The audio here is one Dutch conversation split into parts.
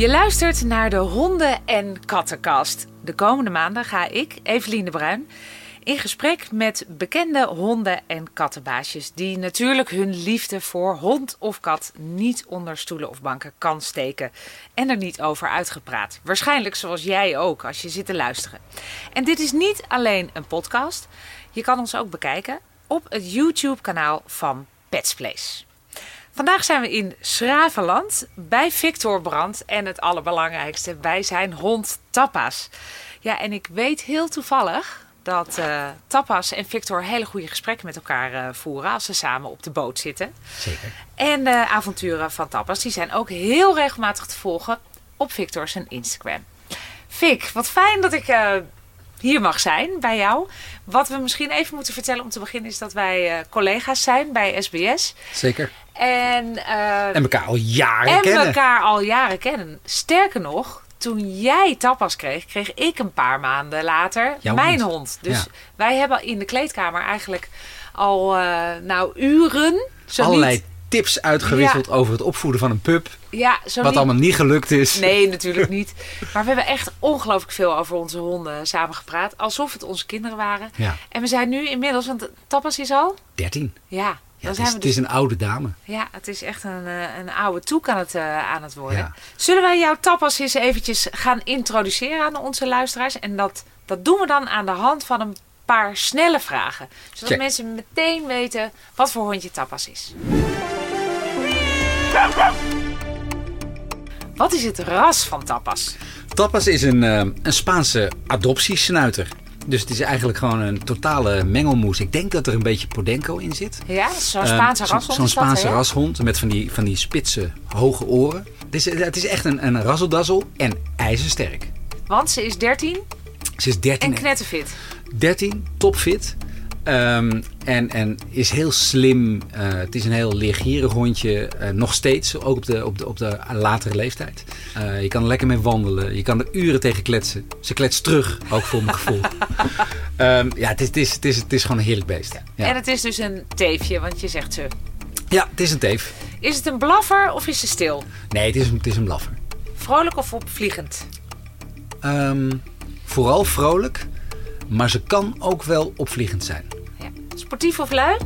Je luistert naar de Honden- en Kattenkast. De komende maanden ga ik, Evelien de Bruin, in gesprek met bekende honden- en kattenbaasjes die natuurlijk hun liefde voor hond of kat niet onder stoelen of banken kan steken en er niet over uitgepraat. Waarschijnlijk zoals jij ook als je zit te luisteren. En dit is niet alleen een podcast. Je kan ons ook bekijken op het YouTube-kanaal van Pets Place. Vandaag zijn we in Schravenland bij Victor Brandt en het allerbelangrijkste bij zijn hond Tapas. Ja, en ik weet heel toevallig dat uh, Tapas en Victor hele goede gesprekken met elkaar uh, voeren als ze samen op de boot zitten. Zeker. En de avonturen van Tapas die zijn ook heel regelmatig te volgen op Victor zijn Instagram. Vic, wat fijn dat ik hier mag zijn bij jou. Wat we misschien even moeten vertellen om te beginnen is dat wij collega's zijn bij SBS. Zeker. En, en elkaar al jaren en kennen. En elkaar al jaren kennen. Sterker nog, toen jij tapas kreeg, kreeg ik een paar maanden later Jouw mijn hond. hond. Dus Ja. wij hebben in de kleedkamer eigenlijk al uh, nou uren. Zo Allerlei niet, tips uitgewisseld over het opvoeden van een pup. ja, zo Wat niet, allemaal niet gelukt is. Nee, natuurlijk niet. Maar we hebben echt ongelooflijk veel over onze honden samen gepraat. Alsof het onze kinderen waren. Ja. En we zijn nu inmiddels, want tapas is al. 13. Ja, Ja, het, is, het dus is een oude dame. Ja, het is echt een, eh, een oude toek aan het, eh, aan het worden. Ja. Zullen wij jouw tapas eens eventjes gaan introduceren aan onze luisteraars? En dat, dat doen we dan aan de hand van een paar snelle vragen. Zodat Check. mensen meteen weten wat voor hondje tapas is. Wat is het ras van tapas? Tapas is een, eh, een Spaanse adoptiesnuiter. Dus het is eigenlijk gewoon een totale mengelmoes. Ik denk dat er een beetje Podenco in zit. Ja, zo'n Eh, Spaanse zo- rashond Zo'n dat, Spaanse rashond met van die, van die spitse, hoge oren. Het is, het is echt een, een razzeldazzel en ijzersterk. Want ze is 13 Ze is 13, en knetterfit. 13 topfit. Ehm, en, en is heel slim. Eh, het is een heel leergierig hondje. eh, nog steeds, ook op de, op de, op de latere leeftijd. Eh, je kan er lekker mee wandelen. Je kan er uren tegen kletsen. Ze kletst terug, ook voor mijn gevoel. Ehm, ja, het is, het, is, het, is, het is gewoon een heerlijk beest. Ja, En het is dus een teefje, want je zegt ze. ja het is een teef. Is het een blaffer of is ze stil? Nee, het is, een- het is een blaffer. Vrolijk of opvliegend? Ehm, vooral vrolijk. Maar ze kan ook wel opvliegend zijn. Ja. Sportief of lui?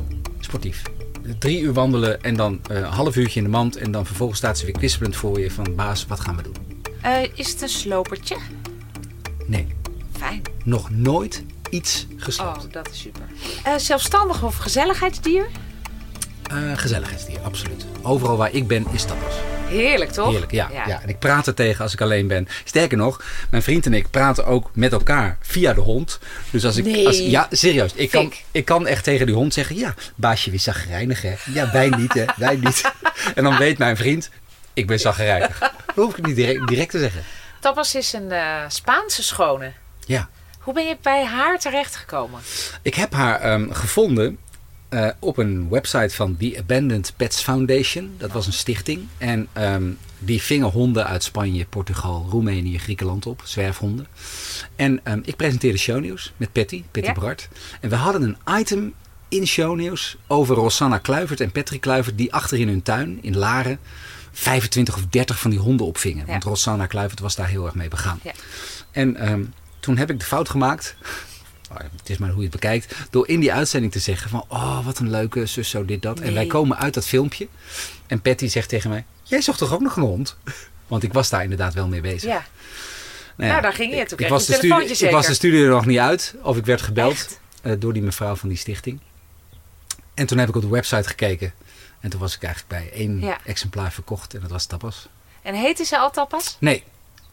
Sportief. Drie uur wandelen en dan eh, een half uurtje in de mand. En dan vervolgens staat ze weer kwispelend voor je van... Baas, wat gaan we doen? Eh, is het een slopertje? Nee, Fijn. nog nooit iets gesloopt. Oh, dat is super. Eh, zelfstandig of gezelligheidsdier? Eh, gezelligheidsdier, absoluut. Overal waar ik ben is tapas. Heerlijk, toch? Heerlijk, ja, ja. En ik praat er tegen als ik alleen ben. Sterker nog, mijn vriend en ik praten ook met elkaar via de hond. Dus als ik... Nee. Als, ja, serieus. Ik kan, ik kan echt tegen die hond zeggen... Ja, baasje, weer zagrijnig, hè? Ja, wij niet, hè? Wij niet. En dan weet mijn vriend... Ik ben zagrijnig. Dat hoef ik niet direct, direct te zeggen. Tapas is een eh, Spaanse schone. Ja. Hoe ben je bij haar terechtgekomen? Ik heb haar ehm, gevonden eh, op een website van The Abandoned Pets Foundation. Dat was een stichting. En ehm, die vingen honden uit Spanje, Portugal, Roemenië, Griekenland op. Zwerfhonden. En ehm, ik presenteerde shownieuws met Patty, Patty Ja. Bart. En we hadden een item in shownieuws over Rosanna Kluivert en Patrick Kluivert... die achter in hun tuin in Laren 25 of 30 van die honden opvingen. Ja. Want Rosanna Kluivert was daar heel erg mee begaan. Ja. En ehm, toen heb ik de fout gemaakt. Oh, Het is maar hoe je het bekijkt. Door in die uitzending te zeggen van... Oh, wat een leuke zus, zo dit, dat. En wij komen uit dat filmpje. En Patty zegt tegen mij... Jij zocht toch ook nog een hond? Want ik was daar inderdaad wel mee bezig. Ja. Nou, Nou, daar ging je. Toen Ik, kreeg was je de studie, ik was de studie er nog niet uit. Of ik werd gebeld eh, door die mevrouw van die stichting. En toen heb ik op de website gekeken. En toen was ik eigenlijk bij één Ja. exemplaar verkocht. En dat was Tapas. En heette ze al tapas? Nee, ik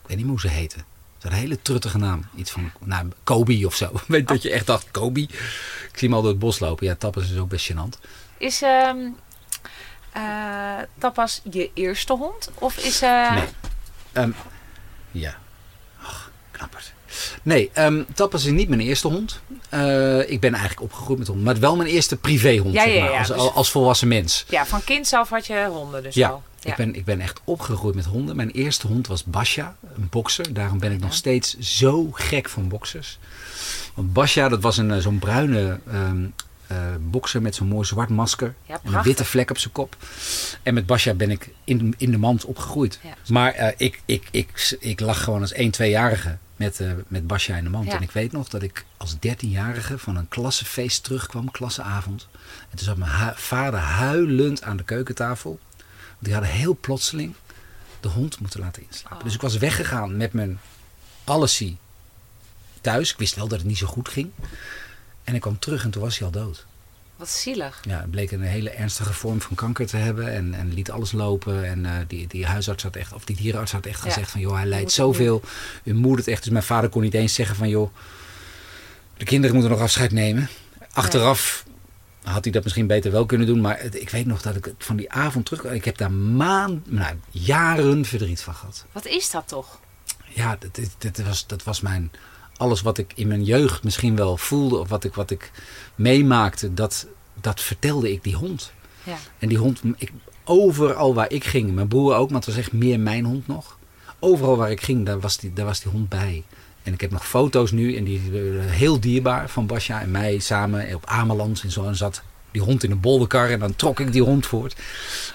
weet niet hoe ze heette. Een hele truttige naam. Iets van nou, Kobe of zo. Weet dat je echt dacht, Kobe? Ik zie hem al door het bos lopen. Ja, Tapas is ook best gênant. Is ehm, eh, tapas je eerste hond? Of is eh Nee. Ehm, ja. Ach, knapperd. Nee, ehm Tapas is niet mijn eerste hond. Eh, ik ben eigenlijk opgegroeid met honden. Maar wel mijn eerste privéhond, Ja, zeg maar. ja, als, dus- als volwassen mens. Ja, van kind af had je honden dus Ja. Ik, ben, ik ben echt opgegroeid met honden. Mijn eerste hond was Basja, een bokser. Daarom ben ik nog steeds zo gek van boksers. Want Basja, dat was een, eh, zo'n bruine, eh bokser met zo'n mooi zwart masker. Ja, en een witte vlek op zijn kop. En met Basja ben ik in, in de mand opgegroeid. Ja. Maar eh, ik, ik, ik, ik lag gewoon als 1, 2-jarige met, eh met Basja in de mand. Ja. En ik weet nog dat ik als 13-jarige van een klassefeest terugkwam, klasseavond. En toen zat mijn hu- vader huilend aan de keukentafel. Die hadden heel plotseling de hond moeten laten inslapen. Oh. Dus ik was weggegaan met mijn allesie thuis. Ik wist wel dat het niet zo goed ging. En ik kwam terug en toen was hij al dood. Wat zielig. Ja, het bleek een hele ernstige vorm van kanker te hebben. En, en liet alles lopen. En eh, die, die huisarts had echt, of die dierenarts had echt Ja. gezegd van... joh, hij lijdt zoveel. U moet het echt. Dus mijn vader kon niet eens zeggen van... joh, de kinderen moeten nog afscheid nemen. Achteraf had hij dat misschien beter wel kunnen doen. Maar het- ik weet nog dat ik het van die avond terug... Ik heb daar maanden, nou, jaren verdriet van gehad. Wat is dat toch? Ja, dat, dat, dat was, dat was mijn... Alles wat ik in mijn jeugd misschien wel voelde... of wat ik, wat ik meemaakte... Dat, dat vertelde ik die hond. Ja. En die hond, ik, overal waar ik ging, mijn broer ook, maar het was echt meer mijn hond nog. Overal waar ik ging, daar was die, daar was die hond bij. En ik heb nog foto's nu, en die heel dierbaar, van Basja en mij samen op Ameland en zo. En zat die hond in een bolderkar en dan trok ik die hond voort.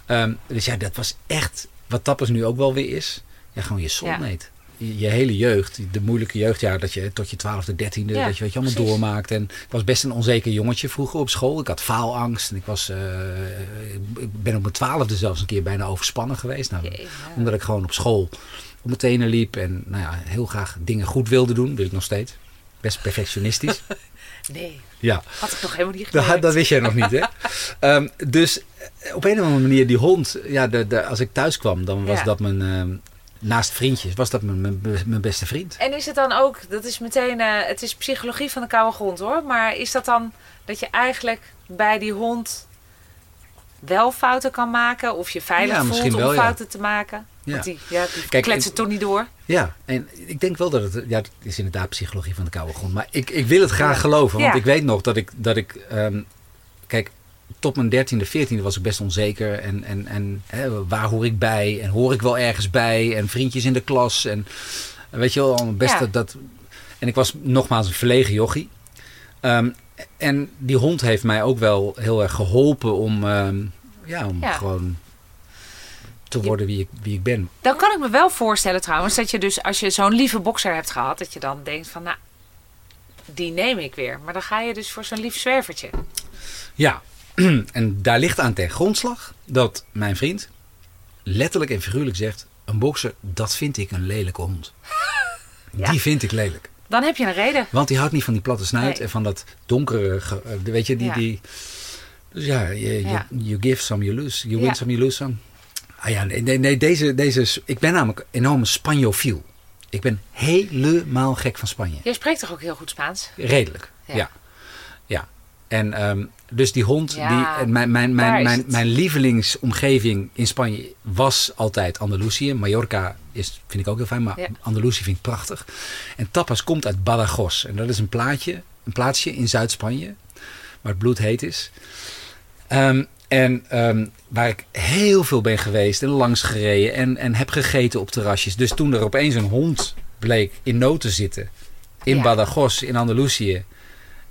Ehm, dus ja, dat was echt, wat Tappers nu ook wel weer is, ja, gewoon je soulmate. Je, je hele jeugd, de moeilijke jeugdjaar, dat je tot je twaalfde, dertiende, Ja, dat je wat je allemaal precies. doormaakt. En ik was best een onzeker jongetje vroeger op school. Ik had faalangst en ik was, eh, ik ben op mijn twaalfde zelfs een keer bijna overspannen geweest. Nou, Jee, ja. omdat ik gewoon op school op mijn tenen liep en nou ja, heel graag dingen goed wilde doen. Wil ik nog steeds. Best perfectionistisch. Nee, ja, had ik nog helemaal niet gemerkt. dat wist jij nog niet, hè? Ehm, dus eh, op een of andere manier, die hond, ja, de, de, als ik thuis kwam, dan was Ja. dat mijn, ehm, naast vriendjes, was dat mijn, mijn, beste vriend. En is het dan ook, dat is meteen, eh, het is psychologie van de koude grond hoor, maar is dat dan dat je eigenlijk bij die hond wel fouten kan maken of je veilig Ja, voelt om ja. fouten te maken? Ja. Want die, ja, die Kijk, kletsen toch niet door? Ja, en ik denk wel dat het, ja, het is inderdaad psychologie van de koude grond. Maar ik, ik wil het graag geloven, want ik weet nog dat ik, dat ik ehm, kijk, tot mijn dertiende, veertiende was ik best onzeker. En, en, en hè, waar hoor ik bij? En hoor ik wel ergens bij? En vriendjes in de klas. En weet je wel, best Ja. dat, dat. En ik was nogmaals een verlegen jochie. Ehm, en die hond heeft mij ook wel heel erg geholpen om, ehm, ja, om Ja. gewoon te worden wie ik, wie ik ben. Dan kan ik me wel voorstellen trouwens dat je dus als je zo'n lieve bokser hebt gehad, dat je dan denkt van nou, die neem ik weer. Maar dan ga je dus voor zo'n lief zwervertje. Ja, en daar ligt aan ten grondslag dat mijn vriend letterlijk en figuurlijk zegt: een bokser, dat vind ik een lelijke hond. Ja. Die vind ik lelijk. Dan heb je een reden. Want die houdt niet van die platte snuit Nee. en van dat donkere, eh, weet je, die, Ja. die. Dus ja, je, je- Ja. you give some, you lose. You win some, you lose some. Ah ja, nee, nee, nee deze, deze, ik ben namelijk enorm Spanjofiel. Ik ben helemaal gek van Spanje. Jij spreekt toch ook heel goed Spaans? Redelijk, Ja. ja. En ehm, dus die hond, Ja, die, en mijn, mijn, mijn, mijn, mijn lievelingsomgeving in Spanje was altijd Andalusië. Mallorca is, vind ik ook heel fijn, maar Ja. Andalusië vind ik prachtig. En tapas komt uit Badajoz. En dat is een, plaatje, een plaatsje in Zuid-Spanje, waar het bloedheet is. Ehm, en ehm, waar ik heel veel ben geweest en langs gereden en, en heb gegeten op terrasjes. Dus toen er opeens een hond bleek in nood te zitten in Ja. Badajoz, in Andalusië.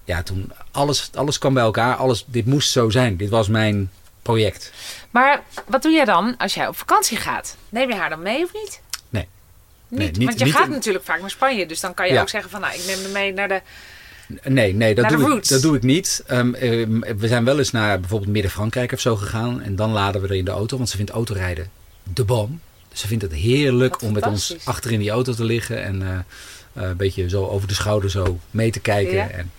Ja, toen alles, alles kwam bij elkaar. Alles, dit moest zo zijn. Dit was mijn project. Maar wat doe jij dan als jij op vakantie gaat? Neem je haar dan mee of niet? Nee. Niet, Nee, niet- want je niet gaat in- natuurlijk vaak naar Spanje. Dus dan kan je Ja. ook zeggen van nou, ik neem hem mee naar de... Nee, nee dat, doe ik, dat doe ik niet. Ehm, ehm, we zijn wel eens naar bijvoorbeeld Midden-Frankrijk of zo gegaan. En dan laden we er in de auto, want ze vindt autorijden de bom. Dus ze vindt het heerlijk om met ons achter in die auto te liggen. En eh, een beetje zo over de schouder zo mee te kijken. Ja. En,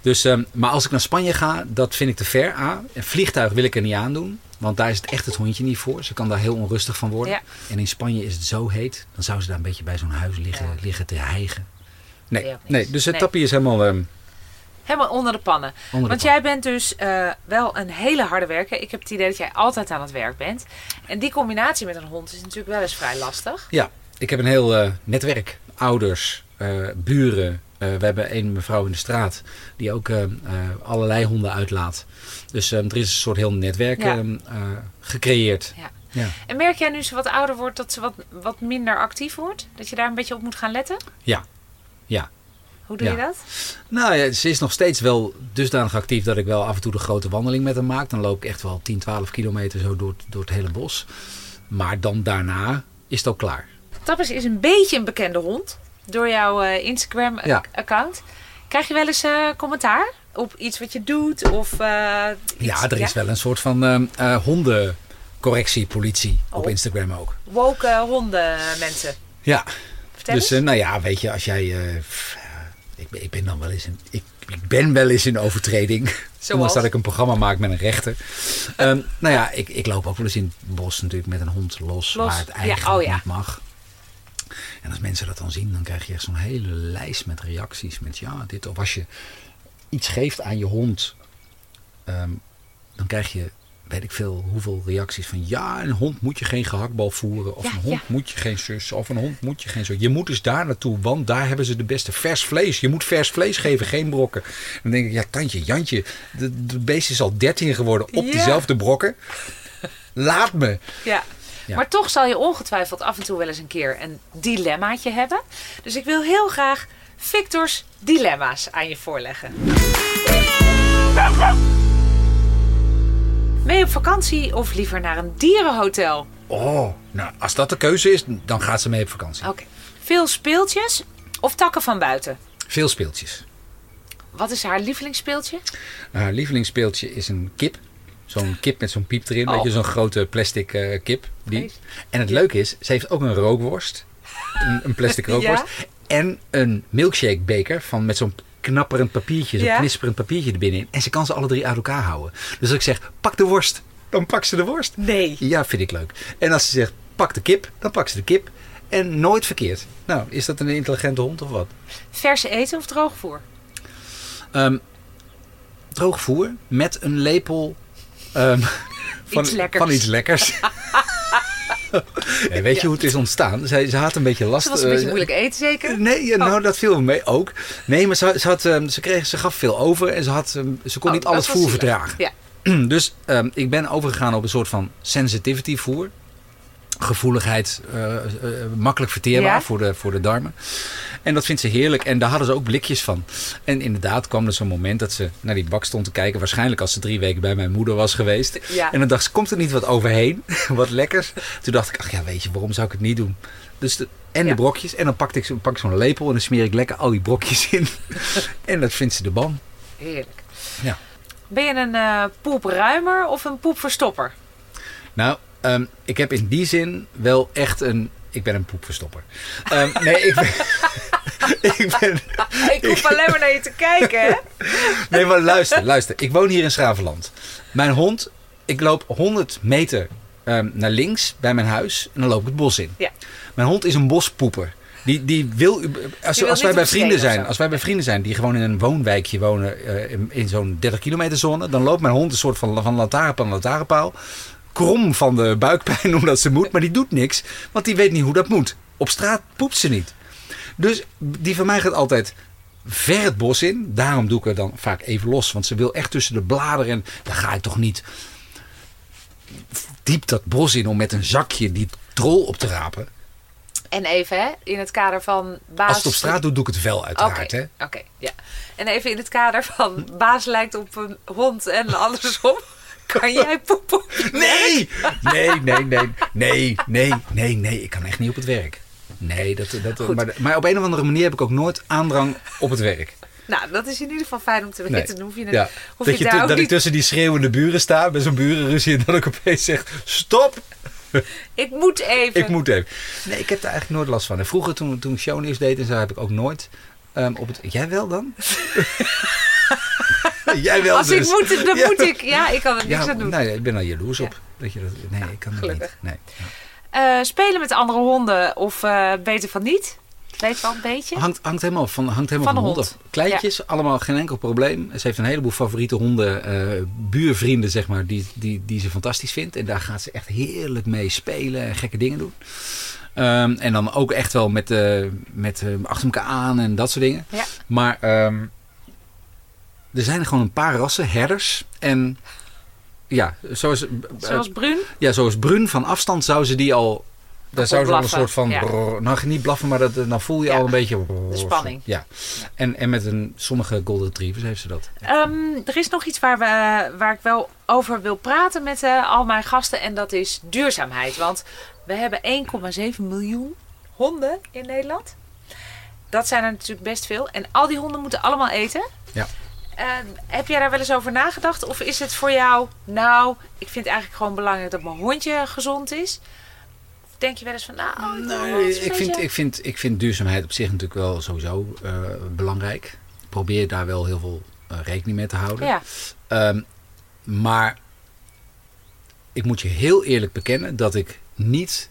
dus, ehm, maar als ik naar Spanje ga, dat vind ik te ver. A. Een vliegtuig wil ik er niet aandoen. Want daar is het echt het hondje niet voor. Ze kan daar heel onrustig van worden. Ja. En in Spanje is het zo heet. Dan zou ze daar een beetje bij zo'n huis liggen, Ja. liggen te hijgen. Nee, Nee, dus het Nee. tappie is helemaal ehm, Helemaal onder de pannen. onder de Want jij bent dus eh, wel een hele harde werker. Ik heb het idee dat jij altijd aan het werk bent. En die combinatie met een hond is natuurlijk wel eens vrij lastig. Ja, ik heb een heel eh, netwerk. Ouders, eh, buren. Eh, we hebben een mevrouw in de straat die ook eh, eh, allerlei honden uitlaat. Dus eh, er is een soort heel netwerk Ja. eh, eh, gecreëerd. Ja. Ja. En merk jij nu ze wat ouder wordt dat ze wat, wat minder actief wordt? Dat je daar een beetje op moet gaan letten? Ja. Ja. Hoe doe je dat? Nou ja, ze is nog steeds wel dusdanig actief dat ik wel af en toe de grote wandeling met haar maak. Dan loop ik echt wel 10, 12 kilometer zo door, door het hele bos. Maar dan daarna is het ook klaar. Tappers is een beetje een bekende hond door jouw eh, Instagram-account. Krijg je wel eens eh, commentaar op iets wat je doet? Of, eh, iets- ja, er is wel een soort van ehm, eh hondencorrectiepolitie op Oh. Instagram ook. Woke honden mensen. Ja, Vertel dus eens. nou ja, weet je, als jij... ik, ben, ik ben dan wel eens in... Ik, ik ben wel eens in overtreding. Ondanks dat ik een programma maak met een rechter. Ehm, nou ja, ik, ik loop ook wel eens in het bos natuurlijk met een hond los, Los, waar het ja, eigenlijk oh ja. niet mag. En als mensen dat dan zien, dan krijg je echt zo'n hele lijst met reacties. Met ja, dit of als je iets geeft aan je hond, ehm, dan krijg je, weet ik veel, hoeveel reacties van ja, een hond moet je geen gehaktbal voeren. Of Ja, een hond ja. moet je geen zus. Of een hond moet je geen zo. Je moet dus daar naartoe, want daar hebben ze de beste vers vlees. Je moet vers vlees geven, geen brokken. Dan denk ik, ja, tandje, Jantje, de, de beest is al 13 geworden op Ja. diezelfde brokken. Laat me. Ja. Ja. Maar toch zal je ongetwijfeld af en toe wel eens een keer een dilemmaatje hebben. Dus ik wil heel graag Victor's dilemma's aan je voorleggen. Mee op vakantie of liever naar een dierenhotel? Oh, nou, als dat de keuze is, dan gaat ze mee op vakantie. Oké. Veel speeltjes of takken van buiten? Veel speeltjes. Wat is haar lievelingsspeeltje? Haar lievelingsspeeltje is een kip. Zo'n kip met zo'n piep erin. Oh. Weet je, zo'n grote plastic eh, kip. Die. En het leuke is, ze heeft ook een rookworst. Een, een plastic rookworst. En een milkshake beker van, met zo'n knapperend papiertje. Zo'n Ja. knisperend papiertje er binnenin. En ze kan ze alle drie uit elkaar houden. Dus als ik zeg, pak de worst. Dan pakt ze de worst. Nee. Ja, vind ik leuk. En als ze zegt, pak de kip. Dan pakt ze de kip. En nooit verkeerd. Nou, is dat een intelligente hond of wat? Verse eten of droogvoer? Ehm droog voer met een lepel ehm, van, Iets lekkers. van iets lekkers. Ja, weet je hoe het is ontstaan? Zij, ze had een beetje last. Ze was een beetje eh, moeilijk eten zeker? Nee, nou dat viel me mee ook. Nee, maar ze, ze, had, ehm, ze, kreeg, ze gaf veel over en ze, had, ehm, ze kon Oh, niet alles voer verdragen. Ja. Dus ik ben overgegaan op een soort van sensitivity voer. Gevoeligheid, eh, eh, makkelijk verteerbaar voor, de, voor de darmen. En dat vindt ze heerlijk. En daar hadden ze ook blikjes van. En inderdaad kwam er zo'n moment dat ze naar die bak stond te kijken. Waarschijnlijk als ze drie weken bij mijn moeder was geweest. Ja. En dan dacht ze, komt er niet wat overheen? wat lekkers? Toen dacht ik, ach ja, weet je, waarom zou ik het niet doen? Dus de, en Ja. de brokjes. En dan pakte ik, pak ik zo'n lepel en dan smeer ik lekker al die brokjes in. en dat vindt ze de ban. Heerlijk. Ja. Ben je een eh, poepruimer of een poepverstopper? Nou, ehm, ik heb in die zin wel echt een... Ik ben een poepverstopper. Ehm, nee, ik ben... ik ben... Ik hoef alleen maar naar je te kijken, hè? Nee, maar luister, luister. Ik woon hier in Schravenland. Mijn hond, ik loop 100 meter ehm, naar links bij mijn huis en dan loop ik het bos in. Ja. Mijn hond is een bospoeper. Die, die wil, als, wij bij vrienden zijn, als wij bij vrienden zijn die gewoon in een woonwijkje wonen, eh, in, in zo'n 30 kilometer zone, dan loopt mijn hond een soort van, van lantaarnpaal naar lantaarnpaal. Krom van de buikpijn omdat ze moet, maar die doet niks, want die weet niet hoe dat moet. Op straat poept ze niet. Dus die van mij gaat altijd ver het bos in. Daarom doe ik er dan vaak even los. Want ze wil echt tussen de bladeren. En dan ga ik toch niet diep dat bos in om met een zakje die trol op te rapen. En even, hè, in het kader van baas... Als het op straat doe, doe ik het wel Oké, uiteraard. Hè? oké, ja. En even in het kader van baas lijkt op een hond en andersom. Kan jij poepen? Nee! Nee, nee, nee. Nee, nee, nee, nee. Ik kan echt niet op het werk. Nee, dat, dat, maar, maar op een of andere manier heb ik ook nooit aandrang op het werk. Nou, dat is in ieder geval fijn om te Nee. weten. Dan hoef je, Ja. hoef Dat, je ook dat ik tussen die schreeuwende buren sta, bij zo'n burenruzie, en dan ik opeens zeg: Stop! Ik moet even. Ik moet even. Nee, ik heb daar eigenlijk nooit last van. En vroeger, toen, toen ik shownieuws deed en zo, heb ik ook nooit ehm, op het... Jij wel dan? Jij wel Als dus. ik moet, dan moet ik. Ja, ik kan er niks aan doen. nee, ik ben al jaloers Ja. op. Dat je dat, nee, ik kan dat niet. Nee. Eh, spelen met andere honden of eh, beter van niet? Weet wel een beetje? Hangt, hangt helemaal van, hangt helemaal Van van, de hond hond. af. Kleintjes, allemaal geen enkel probleem. Ze heeft een heleboel favoriete honden, eh, buurvrienden zeg maar, die, die, die ze fantastisch vindt. En daar gaat ze echt heerlijk mee spelen en gekke dingen doen. Ehm, en dan ook echt wel met, met achter elkaar aan en dat soort dingen. Ja. Maar ehm, er zijn gewoon een paar rassen, herders. En ja, zoals, eh, Zoals Brun? ja, zoals Brun van afstand zou ze die al Daar zou zo'n blaffen, soort van... ja. brrr, nou, niet blaffen, maar dat, dan voel je Ja. al een beetje... brrr, De spanning. Ja. En, en met een, sommige golden retrievers heeft ze dat. Ehm, er is nog iets waar, we, waar ik wel over wil praten met eh, al mijn gasten. En dat is duurzaamheid. Want we hebben 1,7 miljoen honden in Nederland. Dat zijn er natuurlijk best veel. En al die honden moeten allemaal eten. Ja. Ehm, heb jij daar wel eens over nagedacht? Of is het voor jou, nou, ik vind het eigenlijk gewoon belangrijk dat mijn hondje gezond is? Of denk je wel eens van, nou, ik een ik, vind, ik, vind, ik vind duurzaamheid op zich natuurlijk wel sowieso eh, belangrijk. Ik probeer daar wel heel veel eh, rekening mee te houden. Ja, Ehm, maar ik moet je heel eerlijk bekennen dat ik niet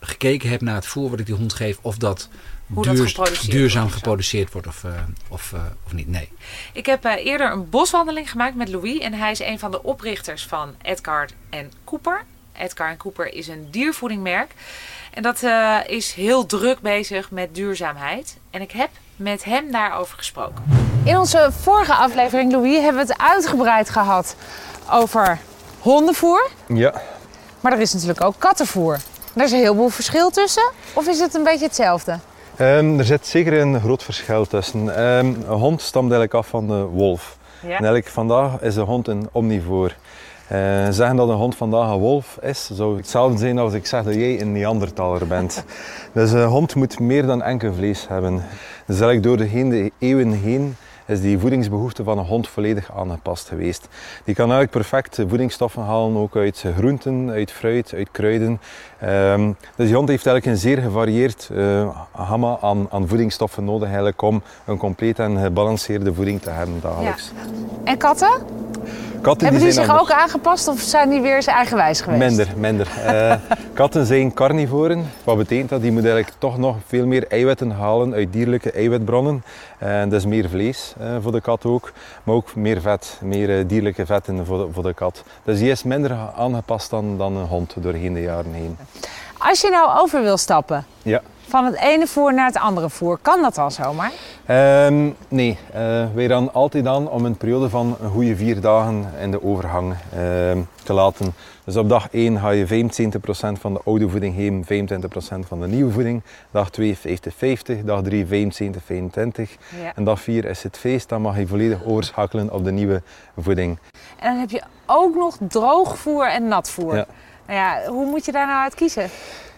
gekeken heb naar het voer wat ik die hond geef. Of dat, Hoe dat geproduceerd duurzaam wordt geproduceerd wordt of, eh, of, eh, of niet. Nee. Ik heb eh, eerder een boswandeling gemaakt met Louis. En hij is een van de oprichters van Edgar en Cooper. Edgar en Cooper is een diervoedingmerk. En dat eh, is heel druk bezig met duurzaamheid. En ik heb met hem daarover gesproken. In onze vorige aflevering, Louis, hebben we het uitgebreid gehad over hondenvoer. Ja, Maar er is natuurlijk ook kattenvoer. Er is een heleboel verschil tussen. Of is het een beetje hetzelfde? Ehm, er zit zeker een groot verschil tussen. Ehm, een hond stamt eigenlijk af van de wolf. En eigenlijk vandaag is een hond een omnivoor. Eh, zeggen dat een hond vandaag een wolf is, zou hetzelfde zijn als ik zeg dat jij een Neandertaler bent. dus een hond moet meer dan enkel vlees hebben. Dus eigenlijk door de, heen, de eeuwen heen is die voedingsbehoefte van een hond volledig aangepast geweest. Die kan eigenlijk perfect voedingsstoffen halen, ook uit groenten, uit fruit, uit kruiden. Ehm, dus die hond heeft eigenlijk een zeer gevarieerd gamma aan, aan voedingsstoffen nodig eigenlijk om een complete en gebalanceerde voeding te hebben dagelijks. En katten? Katten Hebben die zijn zich anders. ook aangepast of zijn die weer eens eigenwijs geweest? Minder, minder. Eh, katten zijn carnivoren. Wat betekent dat? Die moeten eigenlijk toch nog veel meer eiwitten halen uit dierlijke eiwitbronnen. En dus meer vlees eh, voor de kat ook. Maar ook meer vet, meer dierlijke vetten voor de, voor de kat. Dus die is minder aangepast dan, dan een hond doorheen de jaren heen. Als je nou over wil stappen Ja. van het ene voer naar het andere voer, kan dat dan zomaar? Ehm, nee, eh, wij dan altijd aan om een periode van een goede vier dagen in de overgang ehm, te laten. Dus op dag 1 ga je 75% van de oude voeding geven, 25% van de nieuwe voeding. Dag 2 50-50, dag 3 75-25. Ja. En dag 4 is het feest, dan mag je volledig overschakelen op de nieuwe voeding. En dan heb je ook nog droogvoer en natvoer. Ja. Nou ja, hoe moet je daar nou uit kiezen?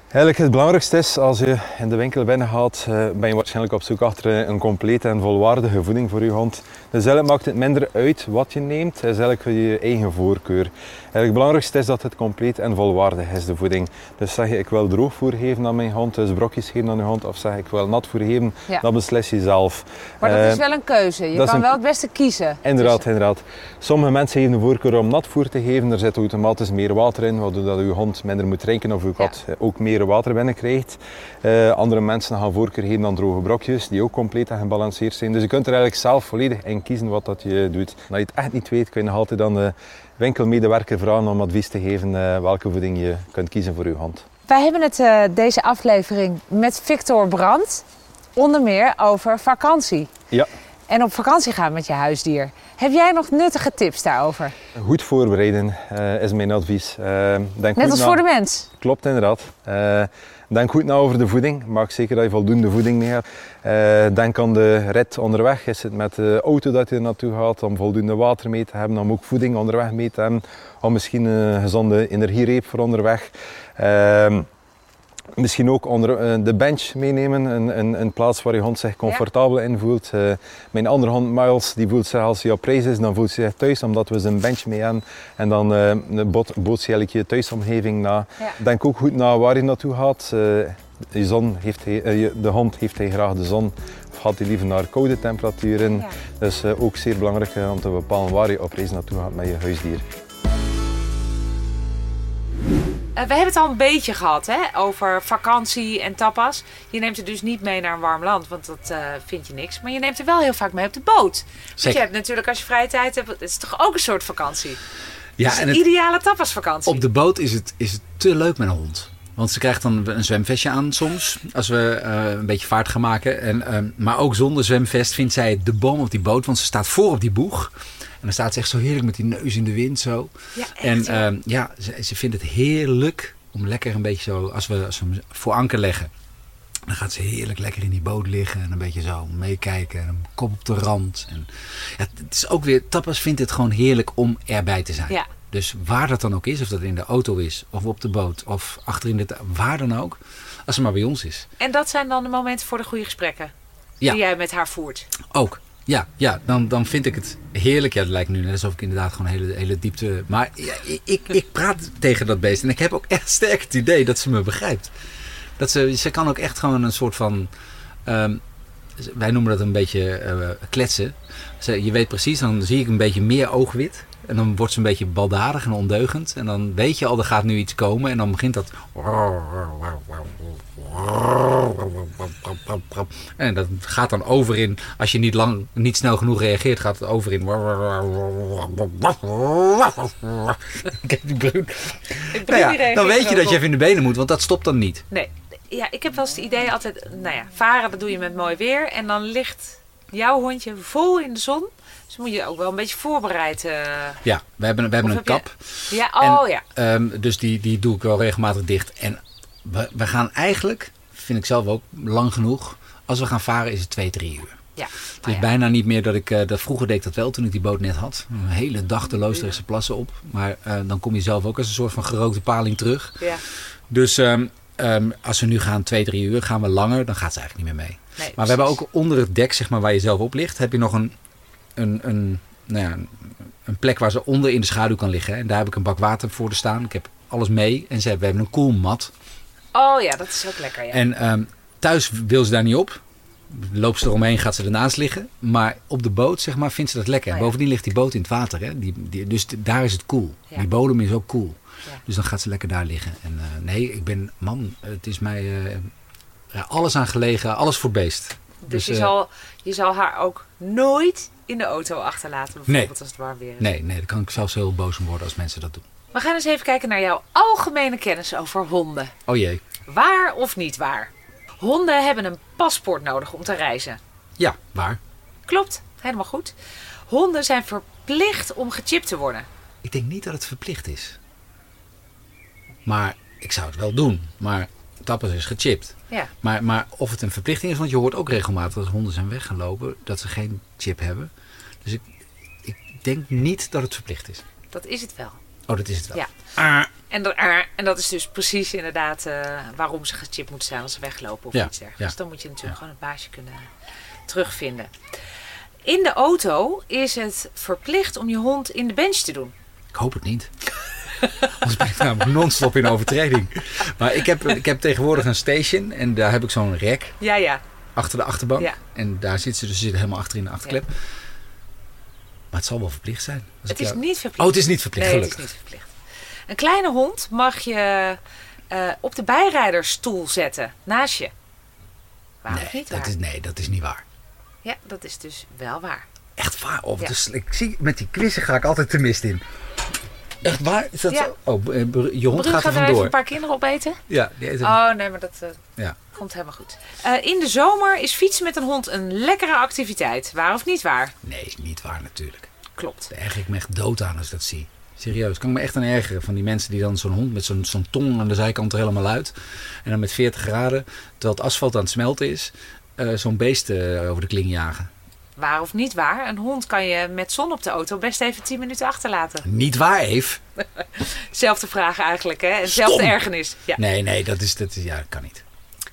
Eigenlijk het belangrijkste is, als je in de winkel binnen gaat, eh, ben je waarschijnlijk op zoek achter een complete en volwaardige voeding voor je hond. Dus eigenlijk maakt het minder uit wat je neemt, het is eigenlijk je eigen voorkeur. Eigenlijk het belangrijkste is dat het compleet en volwaardig is, de voeding. Dus zeg je, ik wil droogvoer geven aan mijn hond, dus brokjes geven aan je hond, of zeg ik wil natvoer geven, Ja. dat beslis je zelf. Maar dat Eh, is wel een keuze. Je kan een- wel het beste kiezen. Inderdaad, tussen- inderdaad. Sommige mensen geven de voorkeur om natvoer te geven. Er zit automatisch meer water in, waardoor dat uw hond minder moet drinken of uw kat eh, ook meer water binnenkrijgt. Eh, andere mensen gaan voorkeur geven aan droge brokjes, die ook compleet en gebalanceerd zijn. Dus je kunt er eigenlijk zelf volledig in kiezen wat dat je doet. Als je het echt niet weet, kun je nog altijd aan de winkelmedewerker vragen om advies te geven eh, welke voeding je kunt kiezen voor uw hond. Wij hebben het eh, deze aflevering met Victor Brandt onder meer over vakantie. Ja. En op vakantie gaan met je huisdier. Heb jij nog nuttige tips daarover? Goed voorbereiden eh, is mijn advies. Denk Net als na- voor de mens. Klopt, inderdaad. Denk goed na over de voeding. Maak zeker dat je voldoende voeding mee hebt. Eh, denk aan de rit onderweg. Is het met de auto dat je er naartoe gaat om voldoende water mee te hebben, om ook voeding onderweg mee te hebben, om misschien een gezonde energiereep voor onderweg. Ehm, Misschien ook onder eh, de bench meenemen, een, een, een plaats waar je hond zich comfortabel in voelt. Eh, mijn andere hond Miles, die voelt zich als hij op reis is, dan voelt hij zich thuis omdat we zijn bench mee hebben. En dan een bot, bootst je thuisomgeving na. Ja. Denk ook goed na waar je naartoe gaat. Je zon heeft hij, de hond heeft hij graag de zon of gaat hij liever naar koude temperaturen. Ja. Dus ook zeer belangrijk om te bepalen waar je op reis naartoe gaat met je huisdier. Eh, we hebben het al een beetje gehad hè, over vakantie en tapas. Je neemt het dus niet mee naar een warm land, want dat eh, vind je niks. Maar je neemt er wel heel vaak mee op de boot. Want je hebt natuurlijk als je vrije tijd hebt, het is toch ook een soort vakantie? Ja, en een het, ideale tapasvakantie. op de boot is het, is het te leuk met een hond. Want ze krijgt dan een zwemvestje aan soms, als we eh, een beetje vaart gaan maken. En, ehm, maar ook zonder zwemvest vindt zij de boom op die boot, want ze staat voor op die boeg. En dan staat ze echt zo heerlijk met die neus in de wind zo. Ja, echt, en ja. ehm, ja, ze, ze vindt het heerlijk om lekker een beetje zo, als we, als we hem voor anker leggen, dan gaat ze heerlijk lekker in die boot liggen en een beetje zo meekijken. En een kop op de rand. En ja, het is ook weer, Tapas vindt het gewoon heerlijk om erbij te zijn. Ja. Dus waar dat dan ook is, of dat in de auto is, of op de boot, of achterin de waar dan ook. Als ze maar bij ons is. En dat zijn dan de momenten voor de goede gesprekken Ja. die jij met haar voert. Ook. Ja, ja dan, dan vind ik het heerlijk. Ja, het lijkt nu net alsof ik inderdaad gewoon hele, hele diepte... Maar ik, ik praat tegen dat beest. En ik heb ook echt sterk het idee dat ze me begrijpt. Dat ze, ze kan ook echt gewoon een soort van... ehm, wij noemen dat een beetje eh, kletsen. Ze, je weet precies, dan zie ik een beetje meer oogwit. En dan wordt ze een beetje baldadig en ondeugend. En dan weet je al, er gaat nu iets komen. En dan begint dat... En dat gaat dan over in... Als je niet, lang, niet snel genoeg reageert, gaat het over in... Kijk die bruin. Ik Nou ja, dan weet je dat je even in de benen moet, want dat stopt dan niet. Nee, ja, ik heb wel eens het idee altijd... Nou ja, varen dat doe je met mooi weer. En dan ligt jouw hondje vol in de zon. Dus moet je ook wel een beetje voorbereid... eh, Ja, we hebben, we hebben Of een heb je- kap. Ja, oh En, ja. ehm, dus die, die doe ik wel regelmatig dicht. En we, we gaan eigenlijk, vind ik zelf ook, lang genoeg. Als we gaan varen is het twee, drie uur. ja. Het is ja. bijna niet meer dat ik... eh, dat vroeger deed ik dat wel toen ik die boot net had. Een hele dag de Loosdrechtse plassen op. Maar eh, dan kom je zelf ook als een soort van gerookte paling terug. Ja. Dus ehm, ehm, als we nu gaan twee, drie uur, gaan we langer. Dan gaat ze eigenlijk niet meer mee. Nee, Maar we hebben ook onder het dek, zeg maar, waar je zelf op ligt, heb je nog een, een, een, nou ja, een- plek waar ze onder in de schaduw kan liggen. En daar heb ik een bak water voor te staan. Ik heb alles mee. En ze hebben, we hebben een koelmat. Oh ja, dat is ook lekker, ja. En ehm, thuis wil ze daar niet op. Loopt ze eromheen, gaat ze ernaast liggen. Maar op de boot, zeg maar, vindt ze dat lekker. Oh ja. Bovendien ligt die boot in het water. Hè? Die, die, dus daar is het koel. Ja. Die bodem is ook koel. Ja. Dus dan gaat ze lekker daar liggen. En eh, nee, ik ben, man, het is mij eh, alles aan gelegen. Alles voor beest. dus je, eh, zal, je zal haar ook nooit in de auto achterlaten, bijvoorbeeld Nee. als het warm weer is. Nee, nee, daar kan ik zelfs heel boos om worden als mensen dat doen. We gaan eens even kijken naar jouw algemene kennis over honden. Oh jee. Waar of niet waar? Honden hebben een paspoort nodig om te reizen. Ja, waar? Klopt, helemaal goed. Honden zijn verplicht om gechipt te worden. Ik denk niet dat het verplicht is. Maar ik zou het wel doen. Maar Tappers is gechipt. Ja, Maar, maar of het een verplichting is, want je hoort ook regelmatig dat honden zijn weggelopen dat ze geen chip hebben. Dus ik, ik denk niet dat het verplicht is. dat is het wel. Oh, dat is het wel. Ja. Ah, En, dat- eh, en dat is dus precies inderdaad eh, waarom ze gechipt moeten zijn als ze weglopen of Ja, iets dergelijks. ja. Dan moet je natuurlijk Ja. gewoon het baasje kunnen terugvinden. In de auto is het verplicht om je hond in de bench te doen. ik hoop het niet. Anders ben ik namelijk non-stop in overtreding. Maar ik heb, ik heb tegenwoordig een station en daar heb ik zo'n rek Ja, ja. achter de achterbank. Ja. En daar zit ze dus ze zit helemaal achter in de achterklep. Maar het zal wel verplicht zijn. Het is jou- niet verplicht. Oh, het is niet verplicht, Nee, het is gelukkig. niet verplicht. Een kleine hond mag je eh, op de bijrijdersstoel zetten, naast je. Waar of Nee niet dat, waar? is, nee, dat is niet waar. Ja, dat is dus wel waar. Echt waar? Of Ja. dus, ik zie, met die quizzen ga ik altijd te mist in. Echt waar? Is dat Ja. zo? Oh, eh, je hond gaat er gaat er even vandoor. een paar kinderen opeten. Ja, die eet hem. Oh nee, maar dat eh, Ja. komt helemaal goed. Eh, in de zomer is fietsen met een hond een lekkere activiteit. Waar of niet waar? Nee, niet waar natuurlijk. Klopt. Daar erger ik me echt dood aan als ik dat zie. Serieus, kan ik me echt aan ergeren van die mensen die dan zo'n hond met zo'n zo'n tong aan de zijkant er helemaal uit. En dan met 40 graden, terwijl het asfalt aan het smelten is, zo'n beest over de kling jagen. Waar of niet waar? Een hond kan je met zon op de auto best even 10 minuten achterlaten. Niet waar, Eve? Zelfde vraag eigenlijk, hè? En zelfde ergernis. Ja. Nee, nee, dat is, dat is, ja, dat kan niet.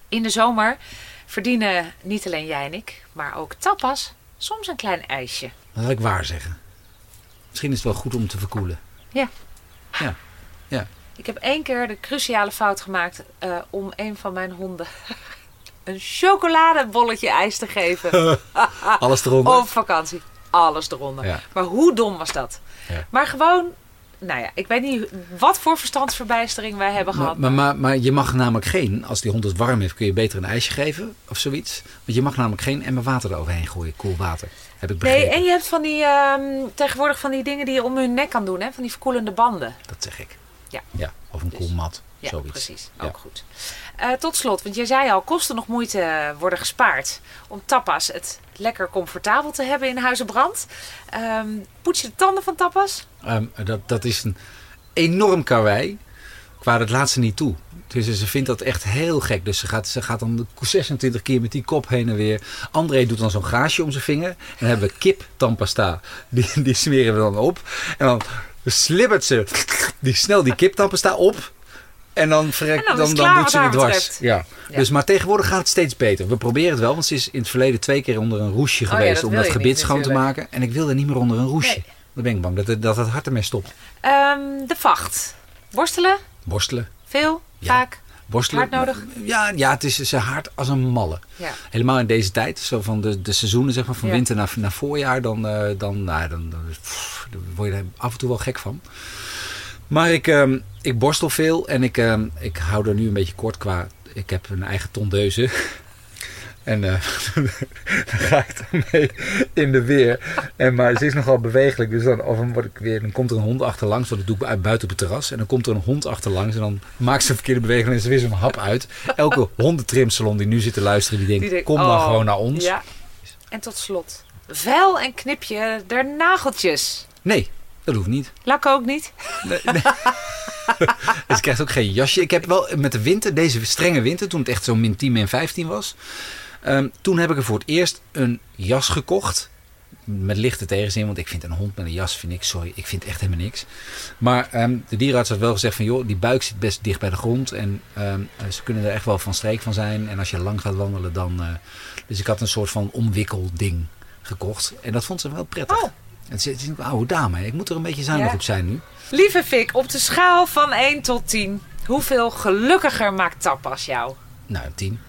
In de zomer verdienen niet alleen jij en ik, maar ook tapas soms een klein ijsje. Dat wil ik waar zeggen. Misschien is het wel goed om te verkoelen. Ja. Ja, ja. Ik heb één keer de cruciale fout gemaakt eh, om een van mijn honden een chocoladebolletje ijs te geven. Alles eronder. Op vakantie. Alles eronder. Ja. Maar hoe dom was dat? Ja. Maar gewoon, nou ja, ik weet niet wat voor verstandsverbijstering wij hebben gehad. maar, maar, maar je mag namelijk geen, als die hond het warm heeft, kun je beter een ijsje geven of zoiets. Want je mag namelijk geen emmer water eroverheen gooien, koel water. Heb ik nee, begrepen. en je hebt van die, ehm, tegenwoordig van die dingen die je om hun nek kan doen, hè? van die verkoelende banden. Dat zeg ik. Ja. ja of een Dus- koelmat, Ja, zoiets. precies. Ja. Ook goed. Eh, tot slot, want jij zei al, kosten nog moeite worden gespaard om tapas het lekker comfortabel te hebben in Huizenbrand. Ehm poets je de tanden van tapas? Ehm, dat, dat is een enorm karwei. qua het laatste niet toe. Dus ze vindt dat echt heel gek. Dus ze gaat, ze gaat dan 26 keer met die kop heen en weer. André doet dan zo'n gaasje om zijn vinger. En dan hebben we kip tandpasta. Die, die smeren we dan op. En dan slibbert ze die snel die kip tandpasta op. En dan, verrek, En dan dan, doet ze het dwars. Ja. Ja. Dus, maar tegenwoordig gaat het steeds beter. We proberen het wel, want ze is in het verleden twee keer onder een roesje Oh ja, geweest dat om dat gebit niet, schoon te maken. En ik wilde niet meer onder een roesje. Nee. Dan ben ik bang dat het, dat het hart ermee stopt. Ehm, de vacht. Worstelen? Borstelen. Veel? Ja. Vaak? Borstelen. Hard nodig? Ja, ja, het is ze hard als een malle. Ja. Helemaal in deze tijd, zo van de, de seizoenen zeg maar, van Ja. winter naar, naar voorjaar, dan, eh, dan, nou, dan, dan, pff, word je er af en toe wel gek van. Maar ik, ehm, ik borstel veel en ik, ehm, ik hou er nu een beetje kort qua. Ik heb een eigen tondeuze. En eh dan ga ik ermee in de weer. En, maar ze is nogal bewegelijk. Dus dan, of dan, word ik weer, dan komt er een hond achterlangs. Want dat doe ik uit- buiten op het terras. En dan komt er een hond achterlangs. En dan maakt ze een verkeerde beweging. En er weer zo'n hap uit. Elke hondentrimsalon die nu zit te luisteren. Die denkt, Die kom dan oh, gewoon naar ons. Ja. En tot slot. Vuil en knipje der nageltjes. Nee, dat hoeft niet. Lak ook niet. Nee, nee. dus je krijgt ook geen jasje. Ik heb wel met de winter, deze strenge winter, toen het echt zo min 10, min 15 was. ehm, toen heb ik er voor het eerst een jas gekocht. Met lichte tegenzin, want ik vind een hond met een jas, vind ik, sorry, ik vind echt helemaal niks. Maar ehm, de dierenarts had wel gezegd van, joh, die buik zit best dicht bij de grond. En ehm, eh, ze kunnen er echt wel van streek van zijn. En als je lang gaat wandelen, dan... eh, dus ik had een soort van omwikkelding gekocht. En dat vond ze wel prettig. Oh. Het is, een oude dame, ik moet er een beetje zuinig Ja. op zijn nu. Lieve Fik, op de schaal van 1 tot 10. Hoeveel gelukkiger maakt tapas jou? Nou, een tien.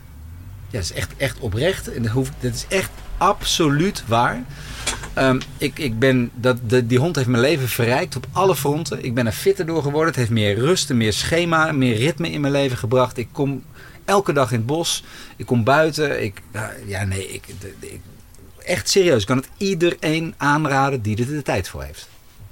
Ja, dat is echt, echt oprecht. En dat, hoef, dat is echt absoluut waar. Ehm, ik, ik ben, dat, de, die hond heeft mijn leven verrijkt op alle fronten. Ik ben er fitter door geworden. Het heeft meer rust, meer schema, meer ritme in mijn leven gebracht. Ik kom elke dag in het bos. Ik kom buiten. Ik, ja, nee, ik, ik- echt serieus. Ik kan het iedereen aanraden die er de tijd voor heeft.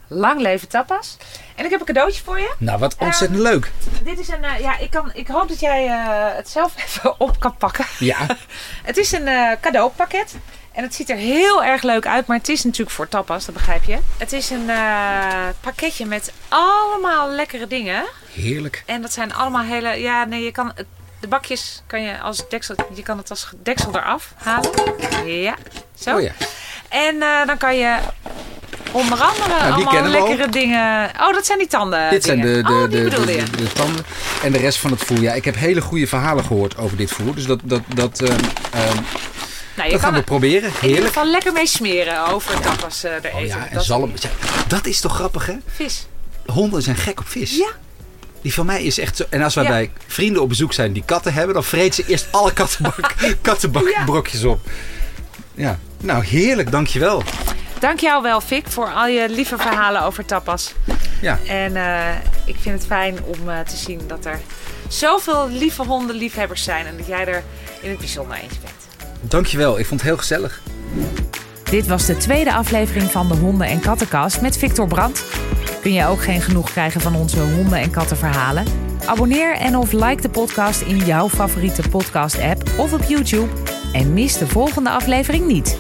Lang leven tapas. En ik heb een cadeautje voor je. Nou, wat ontzettend leuk. Dit is een, eh, ja, ik, kan, ik hoop dat jij eh, het zelf even op kan pakken. Ja, Het is een eh, cadeaupakket. En het ziet er heel erg leuk uit, maar het is natuurlijk voor tapas, dat begrijp je. Het is een pakketje met allemaal lekkere dingen. heerlijk. En dat zijn allemaal hele. Ja, nee, je kan. De bakjes kan je als deksel. Je kan het als deksel eraf halen. Ja, zo. Oh ja. En eh, dan kan je onder andere die allemaal lekkere dingen. Oh, dat zijn die tanden. Dit zijn de, de, oh, de, de, je. de, de tanden en de rest van het voer. Ja, ik heb hele goede verhalen gehoord over dit voer. Dus dat, dat, dat, ehm, ehm, Nou, je dat gaan kan we er proberen. in ieder Heerlijk. geval lekker mee smeren over tapas eh er Oh eten. ja, en dat zalm. Ja, dat is toch grappig, hè? Vis. Honden zijn gek op vis. Ja. Die van mij is echt zo. En als wij Ja. bij vrienden op bezoek zijn die katten hebben, dan vreet ze eerst alle kattenbak, kattenbakbrokjes op. Ja, nou heerlijk, dankjewel. Dank jou wel, Fik, voor al je lieve verhalen over tapas. Ja, En eh, ik vind het fijn om eh, te zien dat er zoveel lieve hondenliefhebbers zijn. En dat jij er in het bijzonder eentje bent. dankjewel. Ik vond het heel gezellig. Dit was de tweede aflevering van de Honden- en Kattenkast met Victor Brandt. Kun je ook geen genoeg krijgen van onze honden- en kattenverhalen? Abonneer en of like de podcast in jouw favoriete podcast-app of op YouTube. En mis de volgende aflevering niet.